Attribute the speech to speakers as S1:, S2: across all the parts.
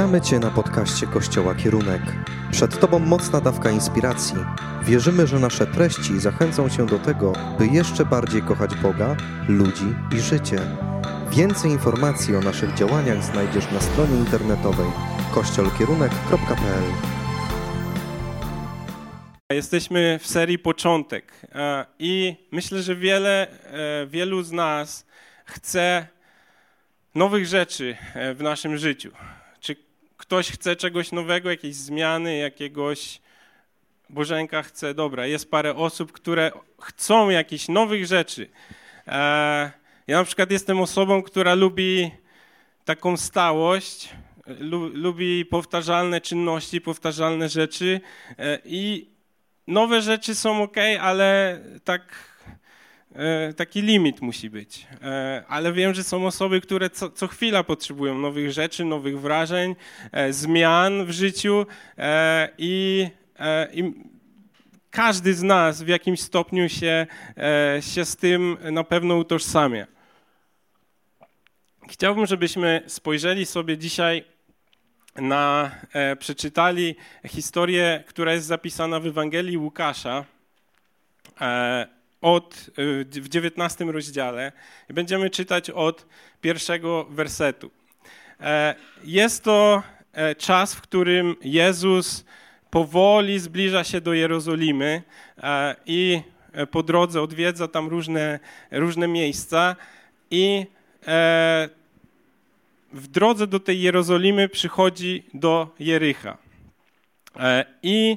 S1: Witamy Cię na podcaście Kościoła Kierunek. Przed Tobą mocna dawka inspiracji. Wierzymy, że nasze treści zachęcą Cię do tego, by jeszcze bardziej kochać Boga, ludzi i życie. Więcej informacji o naszych działaniach znajdziesz na stronie internetowej kościolkierunek.pl.
S2: Jesteśmy w serii Początek e, i myślę, że wiele, e, wielu z nas chce nowych rzeczy e, w naszym życiu. Ktoś chce czegoś nowego, jakiejś zmiany, jakiegoś. Bożenka chce, dobra, jest parę osób, które chcą jakichś nowych rzeczy. Ja na przykład jestem osobą, która lubi taką stałość, lubi powtarzalne czynności, powtarzalne rzeczy i nowe rzeczy są ok, ale tak, e, taki limit musi być. E, ale wiem, że są osoby, które co, co chwila potrzebują nowych rzeczy, nowych wrażeń, e, zmian w życiu i, i każdy z nas w jakimś stopniu się, się z tym na pewno utożsamia. Chciałbym, żebyśmy spojrzeli sobie dzisiaj na, e, przeczytali historię, która jest zapisana w Ewangelii Łukasza e, od, e, w 19 rozdziale. Będziemy czytać od pierwszego wersetu. E, jest to e, czas, w którym Jezus powoli zbliża się do Jerozolimy e, i po drodze odwiedza tam różne, różne miejsca i w drodze do tej Jerozolimy przychodzi do Jericha. E, I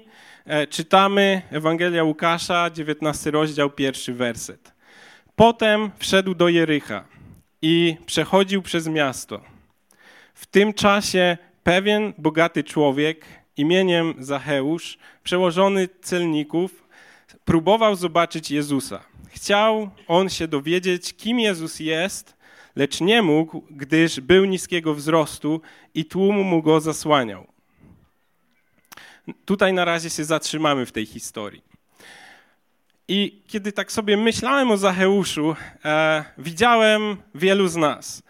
S2: czytamy Ewangelia Łukasza, 19 rozdział, pierwszy werset. Potem wszedł do Jericha i przechodził przez miasto. W tym czasie pewien bogaty człowiek imieniem Zacheusz, przełożony celników, próbował zobaczyć Jezusa. Chciał on się dowiedzieć, kim Jezus jest, lecz nie mógł, gdyż był niskiego wzrostu i tłum mu go zasłaniał. Tutaj na razie się zatrzymamy w tej historii. I kiedy tak sobie myślałem o Zacheuszu, e, widziałem wielu z nas.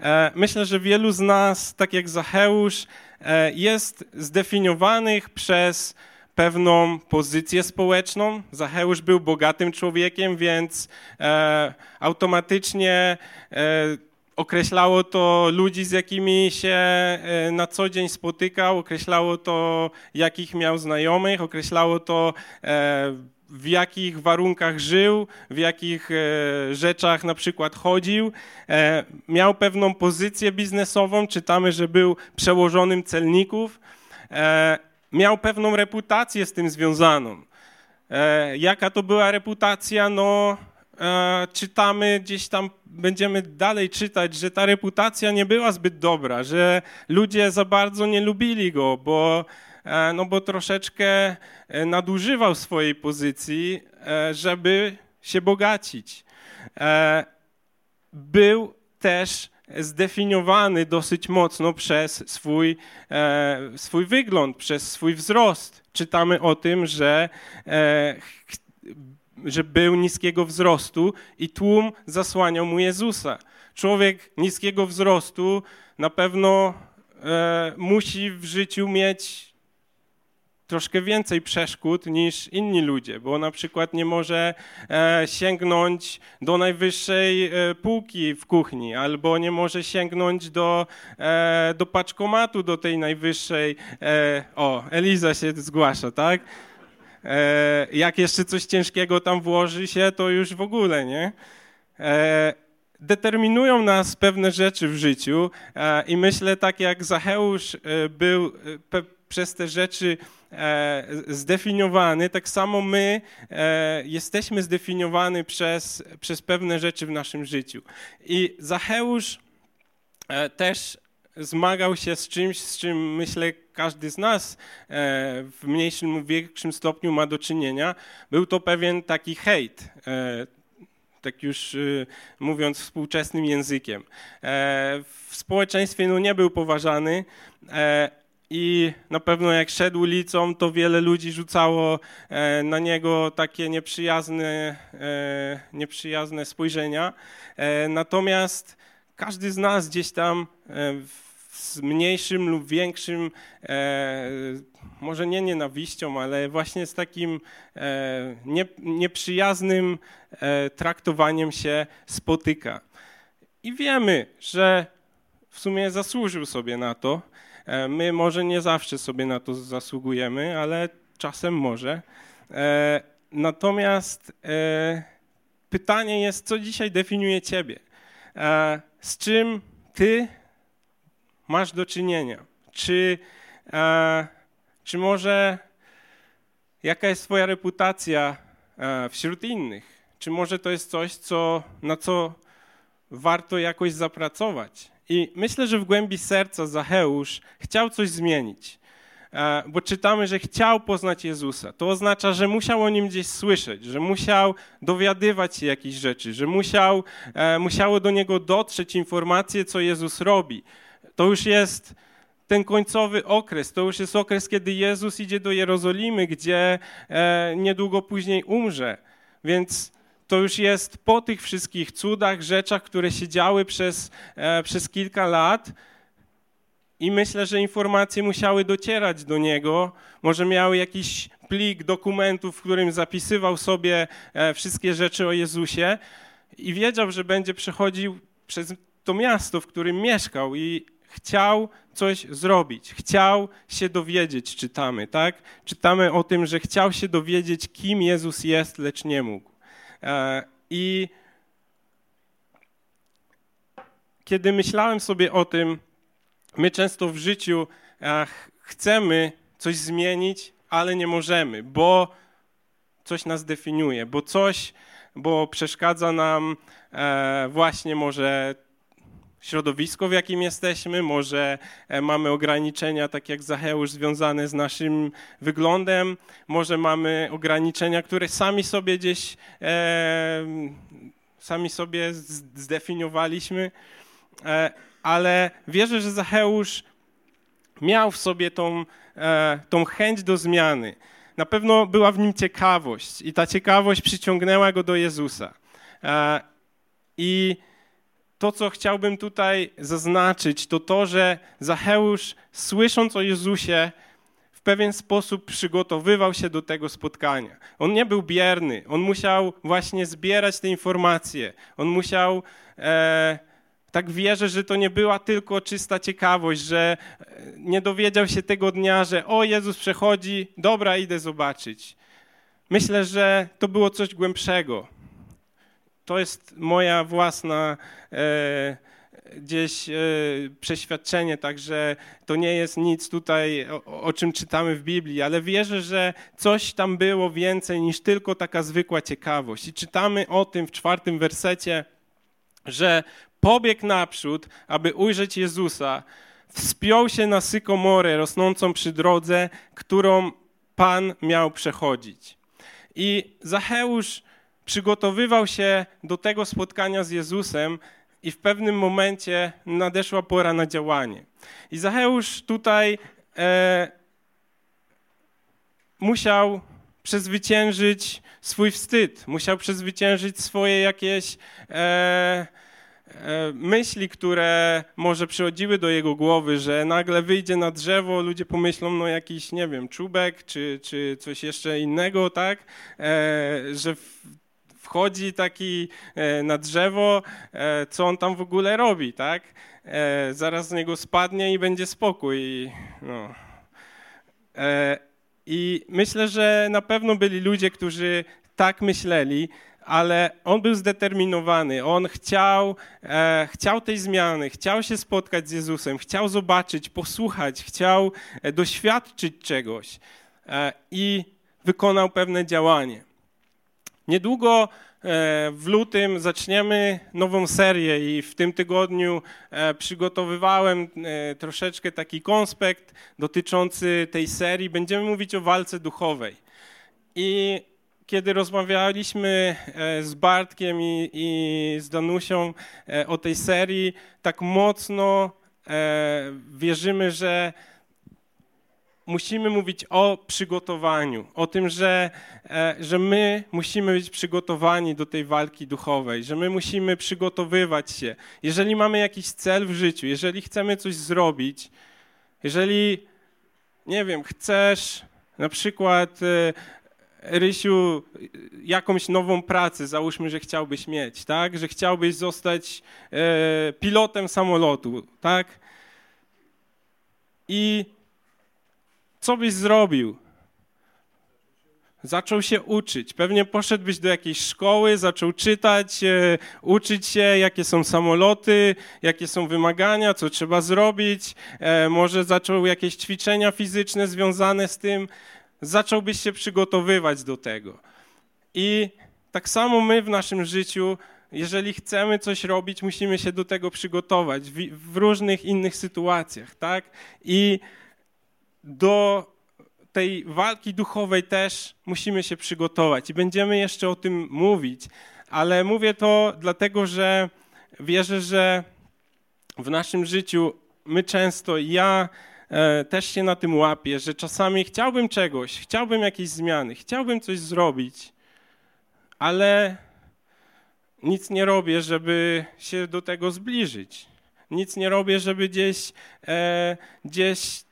S2: E, myślę, że wielu z nas, tak jak Zacheusz, e, jest zdefiniowanych przez pewną pozycję społeczną. Zacheusz był bogatym człowiekiem, więc e, automatycznie e, określało to ludzi, z jakimi się e, na co dzień spotykał, określało to, jakich miał znajomych, określało to, e, w jakich warunkach żył, w jakich e, rzeczach na przykład chodził. Miał pewną pozycję biznesową, czytamy, że był przełożonym celników miał pewną reputację z tym związaną. Jaka to była reputacja? No, e, czytamy gdzieś tam, będziemy dalej czytać, że ta reputacja nie była zbyt dobra, że ludzie za bardzo nie lubili go, bo, e, no bo troszeczkę e, nadużywał swojej pozycji, żeby się bogacić. Był też zdefiniowany dosyć mocno przez swój, e, swój wygląd, przez swój wzrost. Czytamy o tym, że, e, że był niskiego wzrostu i tłum zasłaniał mu Jezusa. Człowiek niskiego wzrostu na pewno e, musi w życiu mieć troszkę więcej przeszkód niż inni ludzie, bo na przykład nie może e, sięgnąć do najwyższej e, półki w kuchni, albo nie może sięgnąć do, e, do paczkomatu, do tej najwyższej. O, Eliza się zgłasza, tak? Jak jeszcze coś ciężkiego tam włoży się, to już w ogóle, nie? determinują nas pewne rzeczy w życiu i myślę, tak jak Zacheusz był przez te rzeczy e, zdefiniowany, tak samo my e, jesteśmy zdefiniowani przez, przez pewne rzeczy w naszym życiu. I Zacheusz e, też zmagał się z czymś, z czym myślę każdy z nas w mniejszym lub większym stopniu ma do czynienia. Był to pewien taki hejt, tak już mówiąc współczesnym językiem. W społeczeństwie no, nie był poważany, i na pewno jak szedł ulicą, to wiele ludzi rzucało e, na niego takie nieprzyjazne, e, nieprzyjazne spojrzenia. E, natomiast każdy z nas gdzieś tam z mniejszym lub większym, e, może nie nienawiścią, ale właśnie z takim e, nie, nieprzyjaznym e, traktowaniem się spotyka. I wiemy, że w sumie zasłużył sobie na to. E, my może nie zawsze sobie na to zasługujemy, ale czasem może. E, natomiast e, pytanie jest, co dzisiaj definiuje Ciebie? Z czym Ty masz do czynienia? Czy, czy może jaka jest Twoja reputacja wśród innych? Czy może to jest coś, co, na co warto jakoś zapracować? I myślę, że w głębi serca Zacheusz chciał coś zmienić, e, bo czytamy, że chciał poznać Jezusa. To oznacza, że musiał o nim gdzieś słyszeć, że musiał dowiadywać się jakichś rzeczy, że musiał, e, musiało do niego dotrzeć informacje, co Jezus robi. To już jest ten końcowy okres, to już jest okres, kiedy Jezus idzie do Jerozolimy, gdzie e, niedługo później umrze. Więc to już jest po tych wszystkich cudach, rzeczach, które się działy przez, e, przez kilka lat. I myślę, że informacje musiały docierać do niego. Może miał jakiś plik dokumentów, w którym zapisywał sobie e, wszystkie rzeczy o Jezusie i wiedział, że będzie przechodził przez to miasto, w którym mieszkał i chciał coś zrobić, chciał się dowiedzieć, czytamy, tak? Czytamy o tym, że chciał się dowiedzieć, kim Jezus jest, lecz nie mógł. E, I kiedy myślałem sobie o tym, my często w życiu chcemy coś zmienić, ale nie możemy, bo coś nas definiuje, bo coś, bo przeszkadza nam e, właśnie może środowisko, w jakim jesteśmy, może e, mamy ograniczenia, tak jak Zacheusz, związane z naszym wyglądem, może mamy ograniczenia, które sami sobie gdzieś, e, sami sobie zdefiniowaliśmy, e, ale wierzę, że Zacheusz miał w sobie tą, e, tą chęć do zmiany. Na pewno była w nim ciekawość i ta ciekawość przyciągnęła go do Jezusa. E, I to, co chciałbym tutaj zaznaczyć, to to, że Zacheusz, słysząc o Jezusie, w pewien sposób przygotowywał się do tego spotkania. On nie był bierny, on musiał właśnie zbierać te informacje. On musiał, e, tak wierzę, że to nie była tylko czysta ciekawość, że nie dowiedział się tego dnia, że o Jezus przechodzi, dobra, idę zobaczyć. Myślę, że to było coś głębszego to jest moja własna e, gdzieś e, przeświadczenie, także to nie jest nic tutaj, o, o, czym czytamy w Biblii, ale wierzę, że coś tam było więcej niż tylko taka zwykła ciekawość. I czytamy o tym w czwartym wersecie, że pobiegł naprzód, aby ujrzeć Jezusa, wspiął się na sykomorę rosnącą przy drodze, którą Pan miał przechodzić. I Zacheusz przygotowywał się do tego spotkania z Jezusem i w pewnym momencie nadeszła pora na działanie. I Zacheusz tutaj e, musiał przezwyciężyć swój wstyd, musiał przezwyciężyć swoje jakieś e, myśli, które może przychodziły do jego głowy, że nagle wyjdzie na drzewo, ludzie pomyślą, no jakiś, nie wiem, czubek czy, czy coś jeszcze innego, tak? E, że wchodzi taki e, na drzewo, e, co on tam w ogóle robi, tak? E, zaraz z niego spadnie i będzie spokój. No. I myślę, że na pewno byli ludzie, którzy tak myśleli, ale on był zdeterminowany. On chciał, e, chciał tej zmiany, chciał się spotkać z Jezusem, chciał zobaczyć, posłuchać, chciał doświadczyć czegoś e, i wykonał pewne działanie. Niedługo e, w lutym zaczniemy nową serię i w tym tygodniu e, przygotowywałem e, troszeczkę taki konspekt dotyczący tej serii. Będziemy mówić o walce duchowej. I kiedy rozmawialiśmy z Bartkiem i, i z Danusią o tej serii, tak mocno wierzymy, że musimy mówić o przygotowaniu, o tym, że, e, że my musimy być przygotowani do tej walki duchowej, że my musimy przygotowywać się. Jeżeli mamy jakiś cel w życiu, jeżeli chcemy coś zrobić, jeżeli, nie wiem, chcesz na przykład e, Rysiu, jakąś nową pracę, załóżmy, że chciałbyś mieć, tak? Że chciałbyś zostać e, pilotem samolotu, tak? I co byś zrobił? Zaczął się uczyć. Pewnie poszedłbyś do jakiejś szkoły, zaczął czytać, e, uczyć się, jakie są samoloty, jakie są wymagania, co trzeba zrobić. E, może zaczął jakieś ćwiczenia fizyczne związane z tym. Zacząłbyś się przygotowywać do tego. I tak samo my w naszym życiu, jeżeli chcemy coś robić, musimy się do tego przygotować w, w różnych innych sytuacjach, tak? I do tej walki duchowej też musimy się przygotować i będziemy jeszcze o tym mówić, ale mówię to dlatego, że wierzę, że w naszym życiu my często, ja też się na tym łapię, że czasami chciałbym czegoś, chciałbym jakiejś zmiany, chciałbym coś zrobić, ale nic nie robię, żeby się do tego zbliżyć. Nic nie robię, żeby gdzieś, e, gdzieś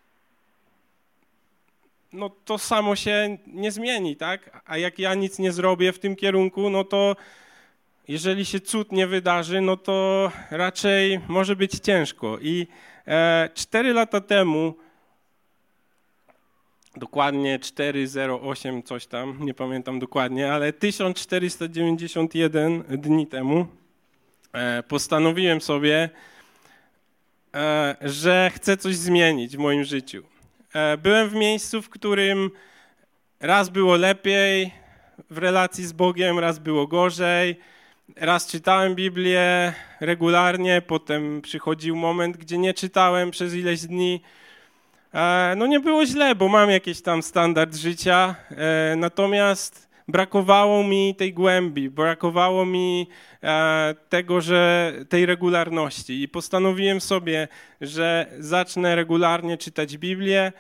S2: no to samo się nie zmieni, tak? A jak ja nic nie zrobię w tym kierunku, no to jeżeli się cud nie wydarzy, no to raczej może być ciężko. I e, cztery lata temu, dokładnie 408 coś tam, nie pamiętam dokładnie, ale 1491 dni temu e, postanowiłem sobie, e, że chcę coś zmienić w moim życiu. E, byłem w miejscu, w którym raz było lepiej w relacji z Bogiem, raz było gorzej. Raz czytałem Biblię regularnie, potem przychodził moment, gdzie nie czytałem przez ileś dni. E, no nie było źle, bo mam jakiś tam standard życia, e, natomiast brakowało mi tej głębi, brakowało mi tego, że tej regularności i postanowiłem sobie, że zacznę regularnie czytać Biblię.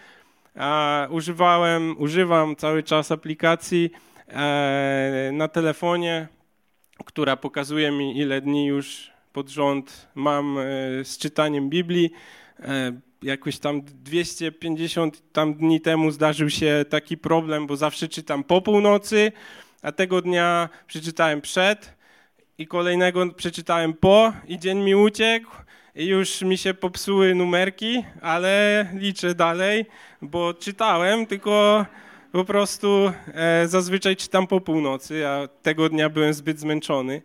S2: Używałem, używam cały czas aplikacji e, na telefonie, która pokazuje mi, ile dni już pod rząd mam e, z czytaniem Biblii. E, jakoś tam 250 tam dni temu zdarzył się taki problem, bo zawsze czytam po północy, a tego dnia przeczytałem przed i kolejnego przeczytałem po i dzień mi uciekł i już mi się popsuły numerki, ale liczę dalej, bo czytałem, tylko po prostu e, zazwyczaj czytam po północy, a tego dnia byłem zbyt zmęczony.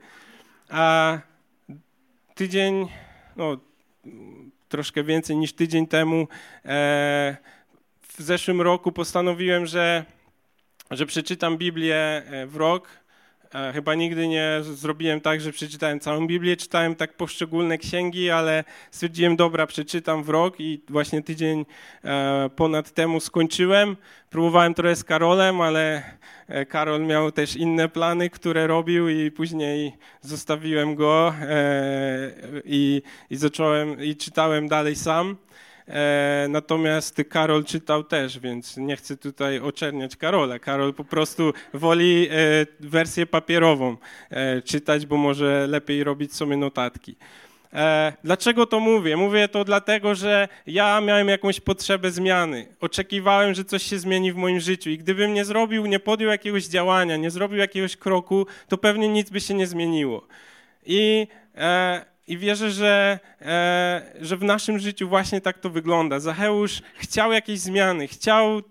S2: A tydzień, no troszkę więcej niż tydzień temu, e, w zeszłym roku postanowiłem, że, że przeczytam Biblię e, w rok chyba nigdy nie zrobiłem tak, że przeczytałem całą Biblię, czytałem tak poszczególne księgi, ale stwierdziłem, dobra, przeczytam w rok i właśnie tydzień e, ponad temu skończyłem. Próbowałem trochę z Karolem, ale e, Karol miał też inne plany, które robił i później zostawiłem go i, i zacząłem i czytałem dalej sam. E, natomiast Karol czytał też, więc nie chcę tutaj oczerniać Karola. Karol po prostu woli e, wersję papierową e, czytać, bo może lepiej robić sobie notatki. Dlaczego to mówię? Mówię to dlatego, że ja miałem jakąś potrzebę zmiany. Oczekiwałem, że coś się zmieni w moim życiu i gdybym nie zrobił, nie podjął jakiegoś działania, nie zrobił jakiegoś kroku, to pewnie nic by się nie zmieniło. I i wierzę, że, e, że w naszym życiu właśnie tak to wygląda. Zacheusz chciał jakiejś zmiany, chciał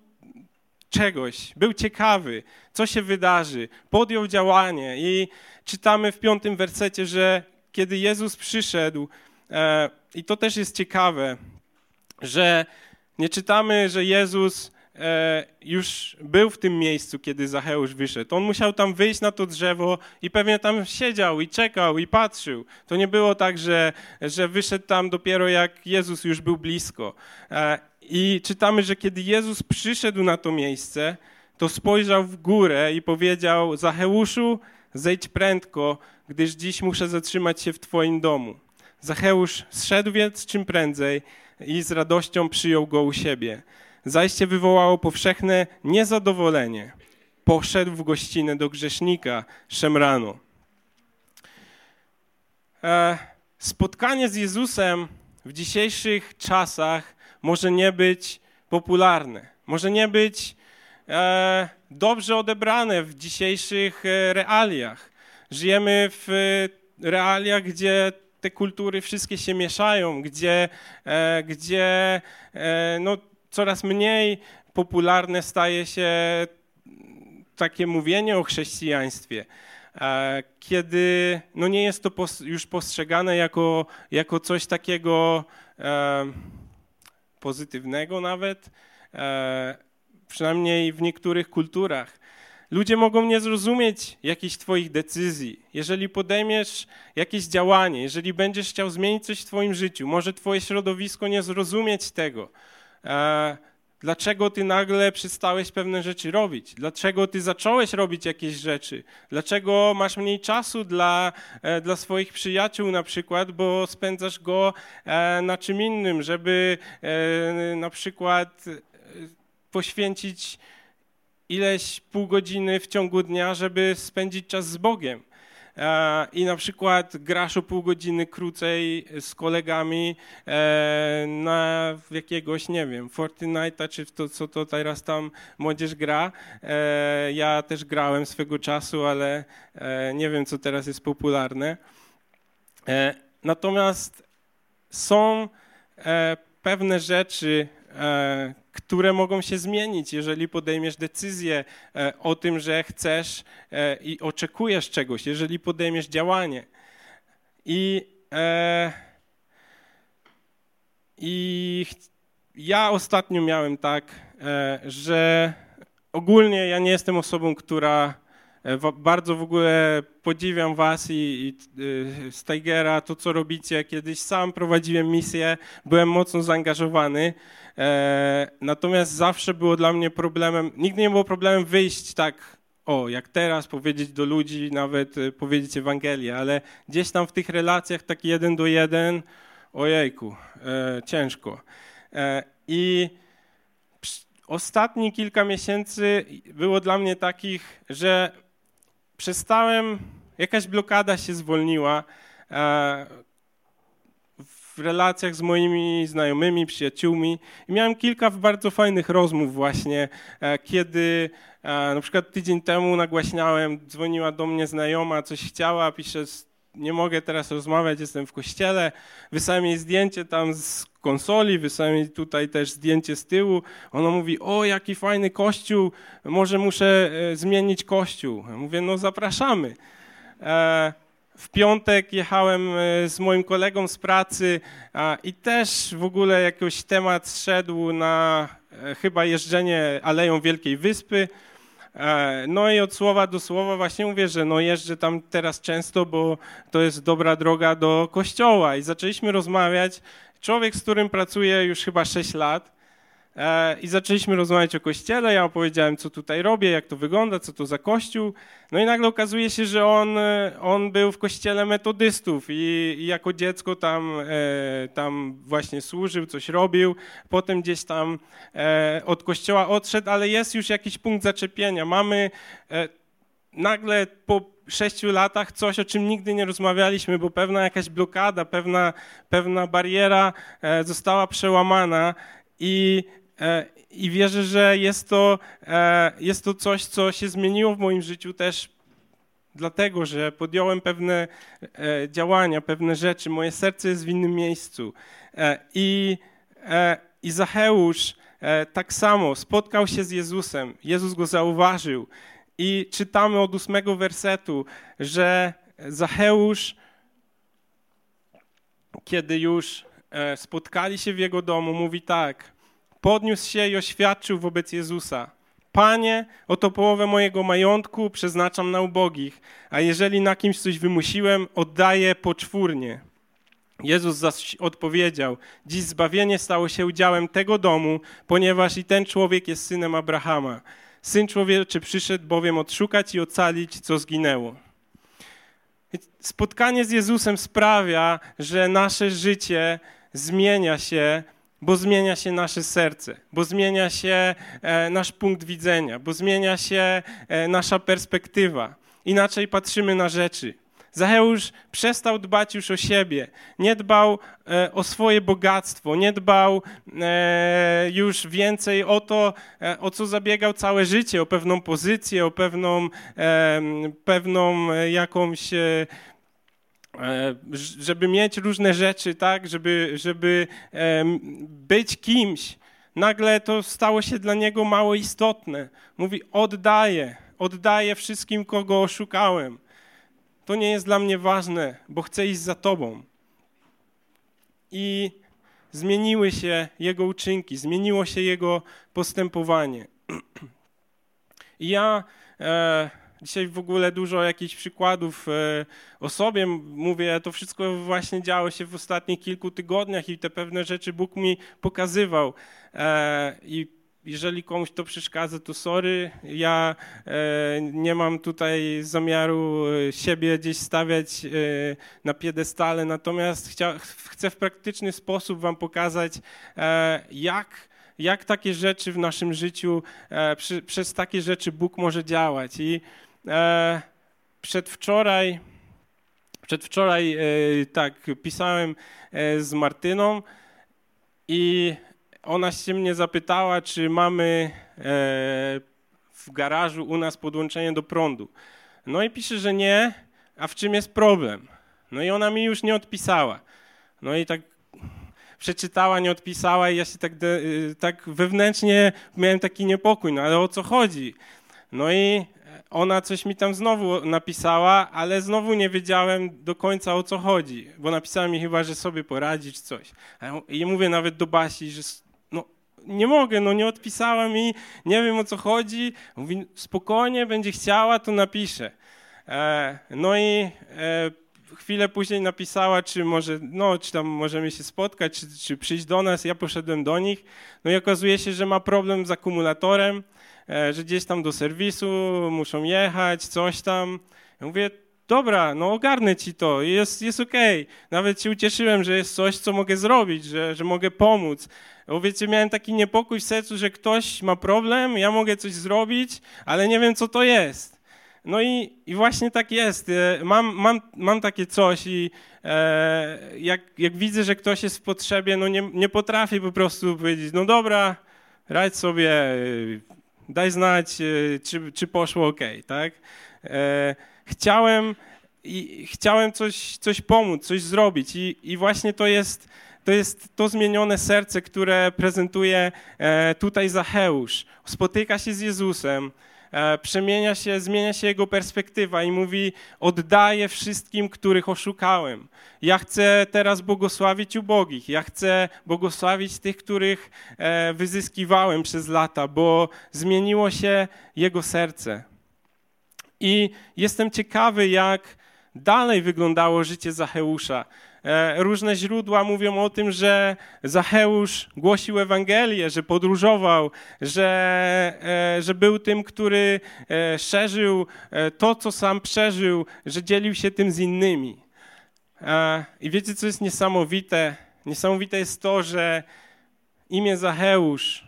S2: czegoś, był ciekawy, co się wydarzy, podjął działanie. I czytamy w piątym wersecie, że kiedy Jezus przyszedł, e, i to też jest ciekawe, że nie czytamy, że Jezus już był w tym miejscu, kiedy Zacheusz wyszedł. On musiał tam wyjść na to drzewo i pewnie tam siedział i czekał i patrzył. To nie było tak, że, że wyszedł tam dopiero jak Jezus już był blisko. E, I czytamy, że kiedy Jezus przyszedł na to miejsce, to spojrzał w górę i powiedział: Zacheuszu, zejdź prędko, gdyż dziś muszę zatrzymać się w Twoim domu. Zacheusz zszedł więc czym prędzej i z radością przyjął go u siebie. Zajście wywołało powszechne niezadowolenie. Poszedł w gościnę do grzesznika Szemranu. E, spotkanie z Jezusem w dzisiejszych czasach może nie być popularne, może nie być e, dobrze odebrane w dzisiejszych e, realiach. Żyjemy w realiach, gdzie te kultury wszystkie się mieszają, gdzie, gdzie no, coraz mniej popularne staje się takie mówienie o chrześcijaństwie. E, kiedy no nie jest to już postrzegane jako, jako coś takiego e, pozytywnego nawet, e, przynajmniej w niektórych kulturach. Ludzie mogą nie zrozumieć jakichś Twoich decyzji. Jeżeli podejmiesz jakieś działanie, jeżeli będziesz chciał zmienić coś w Twoim życiu, może Twoje środowisko nie zrozumieć tego. Dlaczego ty nagle przestałeś pewne rzeczy robić? Dlaczego ty zacząłeś robić jakieś rzeczy? Dlaczego masz mniej czasu dla, e, dla swoich przyjaciół na przykład, bo spędzasz go e, na czym innym, żeby e, na przykład poświęcić ileś pół godziny w ciągu dnia, żeby spędzić czas z Bogiem? E, i na przykład grasz o pół godziny krócej z kolegami e, na jakiegoś, nie wiem, Fortnite'a, czy to, co to teraz tam młodzież gra. E, ja też grałem swego czasu, ale nie wiem, co teraz jest popularne. Natomiast są pewne rzeczy, które mogą się zmienić, jeżeli podejmiesz decyzję e, o tym, że chcesz e, i oczekujesz czegoś, jeżeli podejmiesz działanie. I, e, i ja ostatnio miałem tak, że ogólnie ja nie jestem osobą, która bardzo w ogóle podziwiam was i, i Steigera, to co robicie. Kiedyś sam prowadziłem misję, byłem mocno zaangażowany. E, natomiast zawsze było dla mnie problemem, nigdy nie było problemem wyjść tak, o, jak teraz, powiedzieć do ludzi, nawet e, powiedzieć Ewangelię, ale gdzieś tam w tych relacjach taki jeden do jeden, ojejku, e, ciężko. I ostatnie kilka miesięcy było dla mnie takich, że przestałem, jakaś blokada się zwolniła w relacjach z moimi znajomymi, przyjaciółmi i miałem kilka bardzo fajnych rozmów właśnie, e, kiedy e, na przykład tydzień temu nagłaśniałem, dzwoniła do mnie znajoma, coś chciała, pisze, nie mogę teraz rozmawiać, jestem w kościele, wysłałem jej zdjęcie tam z konsoli, wysłałem jej tutaj też zdjęcie z tyłu. Ona mówi, o jaki fajny kościół, może muszę e, zmienić kościół. mówię, no zapraszamy w piątek jechałem e, z moim kolegą z pracy i też w ogóle jakiś temat szedł na e, chyba jeżdżenie Aleją Wielkiej Wyspy. E, no i od słowa do słowa właśnie mówię, że no jeżdżę tam teraz często, bo to jest dobra droga do kościoła. I zaczęliśmy rozmawiać. Człowiek, z którym pracuję już chyba 6 lat, I zaczęliśmy rozmawiać o kościele. Ja opowiedziałem, co tutaj robię, jak to wygląda, co to za kościół. No i nagle okazuje się, że on, e, on był w kościele metodystów i, i jako dziecko tam, e, tam właśnie służył, coś robił. Potem gdzieś tam od kościoła odszedł, ale jest już jakiś punkt zaczepienia. Mamy nagle po sześciu latach coś, o czym nigdy nie rozmawialiśmy, bo pewna jakaś blokada, pewna, pewna bariera została przełamana i E, I wierzę, że jest to, e, jest to coś, co się zmieniło w moim życiu też dlatego, że podjąłem pewne e, działania, pewne rzeczy. Moje serce jest w innym miejscu. I, i Zacheusz tak samo spotkał się z Jezusem. Jezus go zauważył. I czytamy od ósmego wersetu, że Zacheusz, kiedy już spotkali się w jego domu, mówi tak podniósł się i oświadczył wobec Jezusa. Panie, oto połowę mojego majątku przeznaczam na ubogich, a jeżeli na kimś coś wymusiłem, oddaję poczwórnie. Jezus zaś odpowiedział: Dziś zbawienie stało się udziałem tego domu, ponieważ i ten człowiek jest synem Abrahama. Syn człowieczy przyszedł bowiem odszukać i ocalić, co zginęło. Spotkanie z Jezusem sprawia, że nasze życie zmienia się bo zmienia się nasze serce, bo zmienia się e, nasz punkt widzenia, bo zmienia się e, nasza perspektywa. Inaczej patrzymy na rzeczy. Zacheusz przestał dbać już o siebie, nie dbał e, o swoje bogactwo, nie dbał e, już więcej o to, e, o co zabiegał całe życie, o pewną pozycję, o pewną, pewną jakąś żeby mieć różne rzeczy, tak, żeby, żeby być kimś. Nagle to stało się dla niego mało istotne. Mówi: Oddaję, oddaję wszystkim, kogo oszukałem. To nie jest dla mnie ważne, bo chcę iść za Tobą. I zmieniły się jego uczynki, zmieniło się jego postępowanie. I ja e, dzisiaj w ogóle dużo jakichś przykładów e, o sobie mówię, to wszystko właśnie działo się w ostatnich kilku tygodniach i te pewne rzeczy Bóg mi pokazywał. E, I jeżeli komuś to przeszkadza, to sorry. Ja e, nie mam tutaj zamiaru siebie gdzieś stawiać na piedestale, natomiast chcę w praktyczny sposób Wam pokazać, jak, jak takie rzeczy w naszym życiu, przez takie rzeczy Bóg może działać. I e, przedwczoraj, przedwczoraj tak, pisałem z Martyną i ona się mnie zapytała, czy mamy e, w garażu u nas podłączenie do prądu. No i pisze, że nie, a w czym jest problem? No i ona mi już nie odpisała. No i tak przeczytała, nie odpisała i ja się tak, de, y, tak wewnętrznie miałem taki niepokój, no ale o co chodzi? No i ona coś mi tam znowu napisała, ale znowu nie wiedziałem do końca o co chodzi, bo napisała mi chyba, że sobie poradzi czy coś. I mówię nawet do Basi, że nie mogę, no nie odpisała mi, nie wiem o co chodzi. Mówi, spokojnie, będzie chciała, to napiszę. E, no i e, chwilę później napisała, czy może, no, czy tam możemy się spotkać, czy, czy przyjść do nas. Ja poszedłem do nich. No i okazuje się, że ma problem z akumulatorem, że gdzieś tam do serwisu muszą jechać, coś tam. Ja mówię, dobra, no ogarnę ci to, jest, jest okej. Okay. Nawet się ucieszyłem, że jest coś, co mogę zrobić, że, że mogę pomóc. Bo wiecie, miałem taki niepokój w sercu, że ktoś ma problem, ja mogę coś zrobić, ale nie wiem, co to jest. No i, i właśnie tak jest. E, mam, mam, mam takie coś i e, jak, jak widzę, że ktoś jest w potrzebie, no nie, nie potrafię po prostu powiedzieć, no dobra, radź sobie, e, daj znać, e, czy, czy poszło ok, tak? E, chciałem, i chciałem coś, coś pomóc, coś zrobić i, i właśnie to jest to jest to zmienione serce, które prezentuje e, tutaj Zacheusz. Spotyka się z Jezusem, przemienia się, zmienia się jego perspektywa i mówi: Oddaję wszystkim, których oszukałem. Ja chcę teraz błogosławić ubogich, ja chcę błogosławić tych, których e, wyzyskiwałem przez lata, bo zmieniło się jego serce. I jestem ciekawy, jak dalej wyglądało życie Zacheusza. E, różne źródła mówią o tym, że Zacheusz głosił Ewangelię, że podróżował, że, e, że był tym, który e, szerzył to, co sam przeżył, że dzielił się tym z innymi. I wiecie, co jest niesamowite? Niesamowite jest to, że imię Zacheusz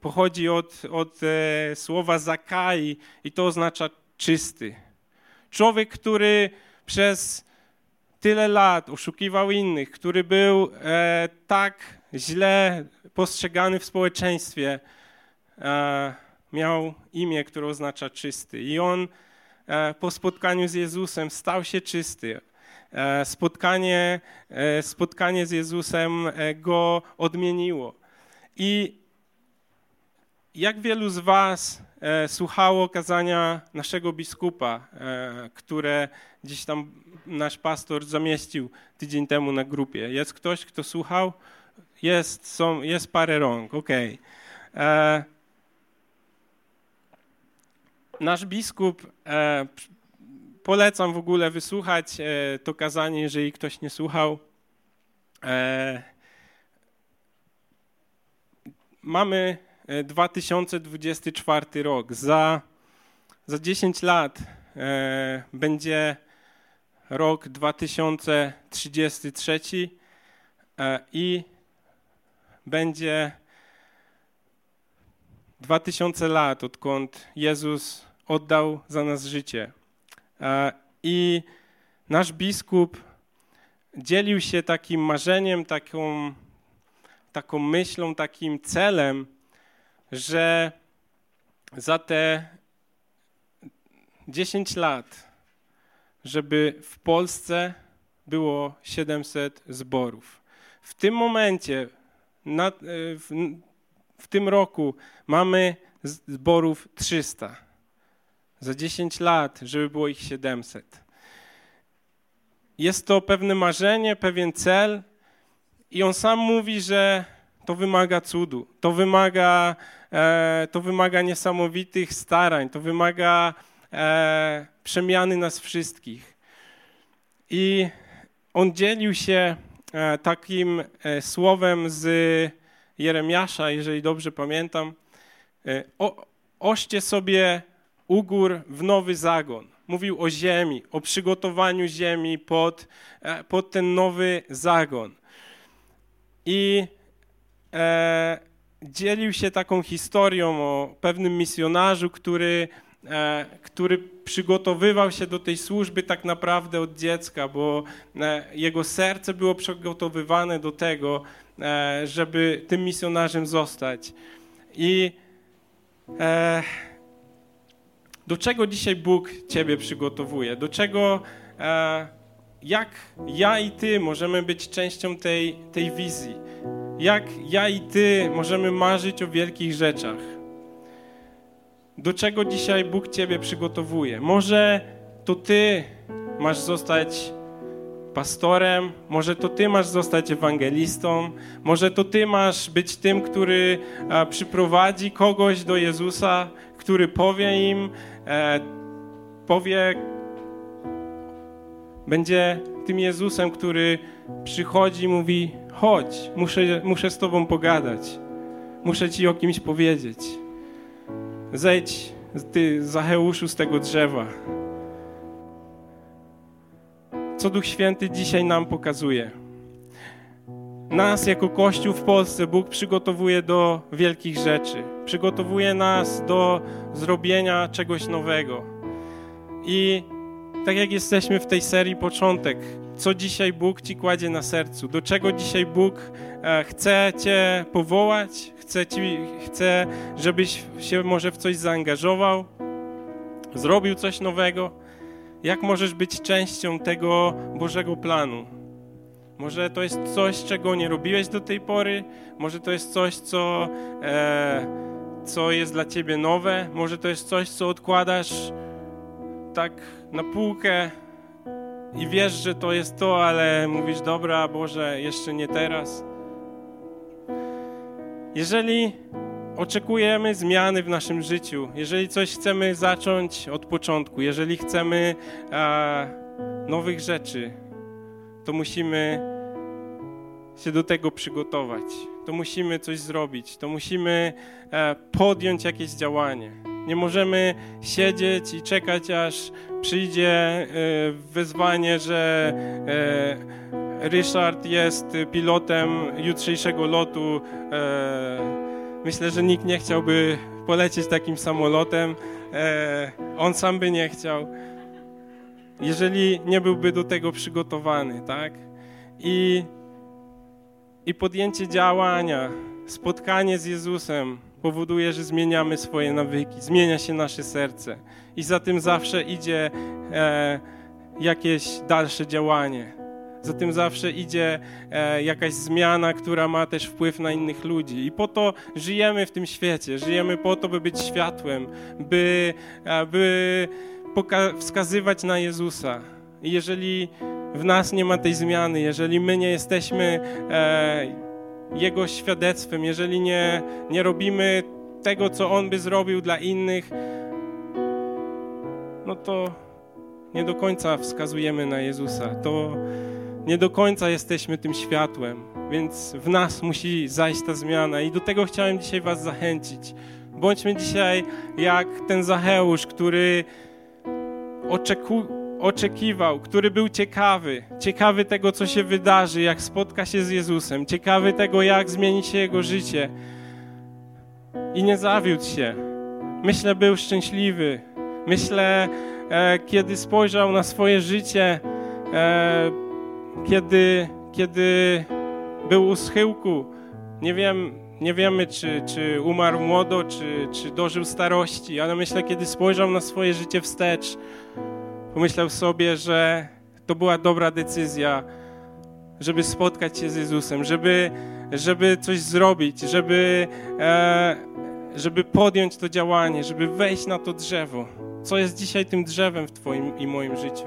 S2: pochodzi od, od słowa zakai i to oznacza czysty. Człowiek, który przez tyle lat oszukiwał innych, który był e, tak źle postrzegany w społeczeństwie, e, miał imię, które oznacza czysty. I on e, po spotkaniu z Jezusem stał się czysty. E, spotkanie, e, spotkanie z Jezusem e, go odmieniło. I jak wielu z Was słuchało kazania naszego biskupa, które gdzieś tam nasz pastor zamieścił tydzień temu na grupie. Jest ktoś, kto słuchał? Jest, są, jest parę rąk, okej. Okay. E, nasz biskup, e, polecam w ogóle wysłuchać e, to kazanie, jeżeli ktoś nie słuchał. E, mamy 2024 e, rok. Za, za 10 lat e, będzie rok 2033. e, i będzie 2000 lat, odkąd Jezus oddał za nas życie. I nasz biskup dzielił się takim marzeniem, taką, taką myślą, takim celem, że za te 10 lat, żeby w Polsce było 700 zborów. W tym momencie, na, w, w tym roku mamy zborów 300. Za 10 lat, żeby było ich 700. Jest to pewne marzenie, pewien cel, i on sam mówi, że to wymaga cudu, to wymaga, to wymaga niesamowitych starań, to wymaga e, przemiany nas wszystkich. I on dzielił się e, takim e, słowem z Jeremiasza, jeżeli dobrze pamiętam. E, o, oście sobie ugór w nowy zagon. Mówił o ziemi, o przygotowaniu ziemi pod, pod ten nowy zagon. I e, dzielił się taką historią o pewnym misjonarzu, który, e, który przygotowywał się do tej służby tak naprawdę od dziecka, bo e, jego serce było przygotowywane do tego, e, żeby tym misjonarzem zostać. I do czego dzisiaj Bóg Ciebie przygotowuje? Do czego, jak ja i Ty możemy być częścią tej, tej wizji? Jak ja i Ty możemy marzyć o wielkich rzeczach? Do czego dzisiaj Bóg Ciebie przygotowuje? Może to Ty masz zostać pastorem, może to Ty masz zostać ewangelistą, może to Ty masz być tym, który przyprowadzi kogoś do Jezusa, który powie im, e, powie, będzie tym Jezusem, który przychodzi i mówi: Chodź, muszę, muszę z Tobą pogadać, muszę Ci o kimś powiedzieć. Zejdź, Ty, Zacheuszu, z tego drzewa. Co Duch Święty dzisiaj nam pokazuje? Nas jako Kościół w Polsce Bóg przygotowuje do wielkich rzeczy. Przygotowuje nas do zrobienia czegoś nowego. I tak jak jesteśmy w tej serii początek, co dzisiaj Bóg ci kładzie na sercu, do czego dzisiaj Bóg e, chce cię powołać, chce, ci, chce, żebyś się może w coś zaangażował, zrobił coś nowego. Jak możesz być częścią tego Bożego planu? Może to jest coś, czego nie robiłeś do tej pory, może to jest coś, co, e, co jest dla ciebie nowe, może to jest coś, co odkładasz tak na półkę i wiesz, że to jest to, ale mówisz, dobra, Boże, jeszcze nie teraz. Jeżeli oczekujemy zmiany w naszym życiu, jeżeli coś chcemy zacząć od początku, jeżeli chcemy nowych rzeczy, to musimy się do tego przygotować. To musimy coś zrobić, to musimy e, podjąć jakieś działanie. Nie możemy siedzieć i czekać, aż przyjdzie e, wezwanie, że e, Ryszard jest pilotem jutrzejszego lotu. Myślę, że nikt nie chciałby polecieć takim samolotem. On sam by nie chciał, jeżeli nie byłby do tego przygotowany, tak? I, i podjęcie działania, spotkanie z Jezusem, powoduje, że zmieniamy swoje nawyki, zmienia się nasze serce i za tym zawsze idzie e, jakieś dalsze działanie. Za tym zawsze idzie e, jakaś zmiana, która ma też wpływ na innych ludzi. I po to żyjemy w tym świecie. Żyjemy po to, by być światłem, by, e, by wskazywać na Jezusa. I jeżeli w nas nie ma tej zmiany, jeżeli my nie jesteśmy e, jego świadectwem, jeżeli nie, nie robimy tego, co On by zrobił dla innych, no to nie do końca wskazujemy na Jezusa. To nie do końca jesteśmy tym światłem, więc w nas musi zajść ta zmiana i do tego chciałem dzisiaj Was zachęcić. Bądźmy dzisiaj jak ten Zacheusz, który oczeku, oczekiwał, który był ciekawy, ciekawy tego, co się wydarzy, jak spotka się z Jezusem, ciekawy tego, jak zmieni się jego życie. I nie zawiódł się. Myślę, był szczęśliwy. Myślę, e, kiedy spojrzał na swoje życie, e, kiedy, kiedy był u schyłku, nie wiem, nie wiemy, czy, czy umarł młodo, czy, czy dożył starości, ale myślę, kiedy spojrzał na swoje życie wstecz, pomyślał sobie, że to była dobra decyzja, żeby spotkać się z Jezusem, żeby, żeby coś zrobić, żeby, e, żeby podjąć to działanie, żeby wejść na to drzewo. Co jest dzisiaj tym drzewem w Twoim i moim życiu?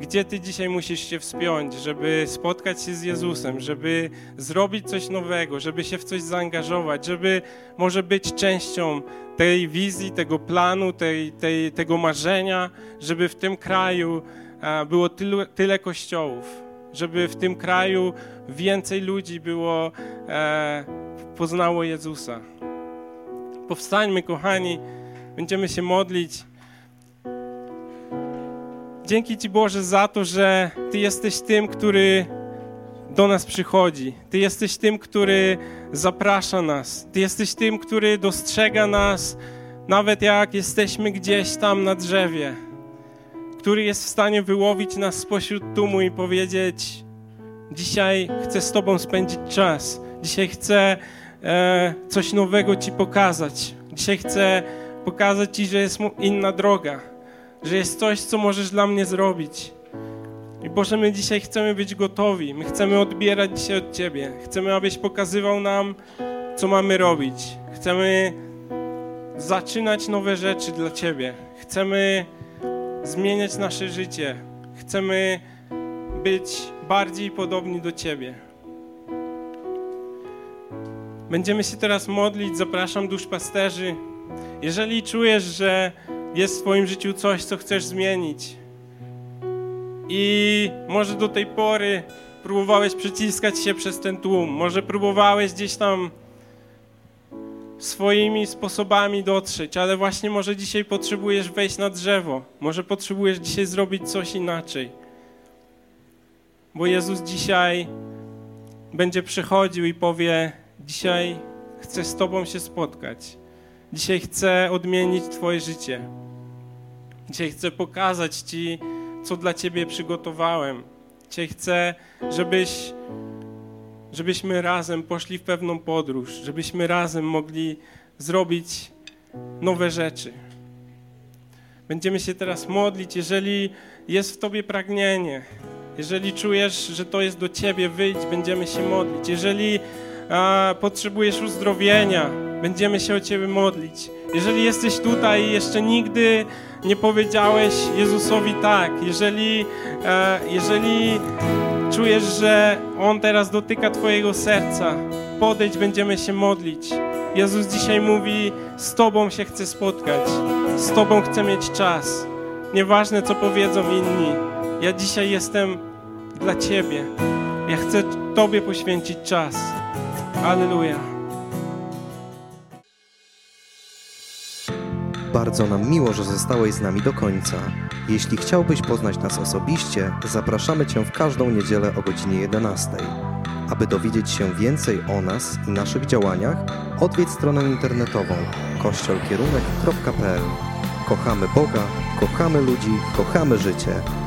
S2: Gdzie Ty dzisiaj musisz się wspiąć, żeby spotkać się z Jezusem, żeby zrobić coś nowego, żeby się w coś zaangażować, żeby może być częścią tej wizji, tego planu, tej, tej, tego marzenia, żeby w tym kraju było tylu, tyle kościołów, żeby w tym kraju więcej ludzi było, e, poznało Jezusa. Powstańmy, kochani, będziemy się modlić. Dzięki Ci Boże za to, że Ty jesteś tym, który do nas przychodzi. Ty jesteś tym, który zaprasza nas. Ty jesteś tym, który dostrzega nas, nawet jak jesteśmy gdzieś tam na drzewie. Który jest w stanie wyłowić nas spośród tłumu i powiedzieć: Dzisiaj chcę z Tobą spędzić czas. Dzisiaj chcę e, coś nowego Ci pokazać. Dzisiaj chcę pokazać Ci, że jest inna droga że jest coś, co możesz dla mnie zrobić. I Boże, my dzisiaj chcemy być gotowi. My chcemy odbierać dzisiaj od Ciebie. Chcemy, abyś pokazywał nam, co mamy robić. Chcemy zaczynać nowe rzeczy dla Ciebie. Chcemy zmieniać nasze życie. Chcemy być bardziej podobni do Ciebie. Będziemy się teraz modlić. Zapraszam duszpasterzy. Jeżeli czujesz, że jest w Twoim życiu coś, co chcesz zmienić. I może do tej pory próbowałeś przyciskać się przez ten tłum, może próbowałeś gdzieś tam swoimi sposobami dotrzeć, ale właśnie może dzisiaj potrzebujesz wejść na drzewo, może potrzebujesz dzisiaj zrobić coś inaczej. Bo Jezus dzisiaj będzie przychodził i powie: Dzisiaj chcę z Tobą się spotkać. Dzisiaj chcę odmienić Twoje życie. Dzisiaj chcę pokazać Ci, co dla Ciebie przygotowałem. Dzisiaj chcę, żebyś, żebyśmy razem poszli w pewną podróż, żebyśmy razem mogli zrobić nowe rzeczy. Będziemy się teraz modlić, jeżeli jest w Tobie pragnienie, jeżeli czujesz, że to jest do Ciebie, wyjdź, będziemy się modlić. Jeżeli a, potrzebujesz uzdrowienia, będziemy się o Ciebie modlić. Jeżeli jesteś tutaj i jeszcze nigdy nie powiedziałeś Jezusowi tak, jeżeli, e, jeżeli czujesz, że On teraz dotyka Twojego serca, podejdź, będziemy się modlić. Jezus dzisiaj mówi, z Tobą się chcę spotkać, z Tobą chcę mieć czas. Nieważne, co powiedzą inni, ja dzisiaj jestem dla Ciebie. Ja chcę Tobie poświęcić czas. Aleluja.
S1: Bardzo nam miło, że zostałeś z nami do końca. Jeśli chciałbyś poznać nas osobiście, zapraszamy Cię w każdą niedzielę o godzinie 11. Aby dowiedzieć się więcej o nas i naszych działaniach, odwiedź stronę internetową kościolkierunek.pl. Kochamy Boga, kochamy ludzi, kochamy życie.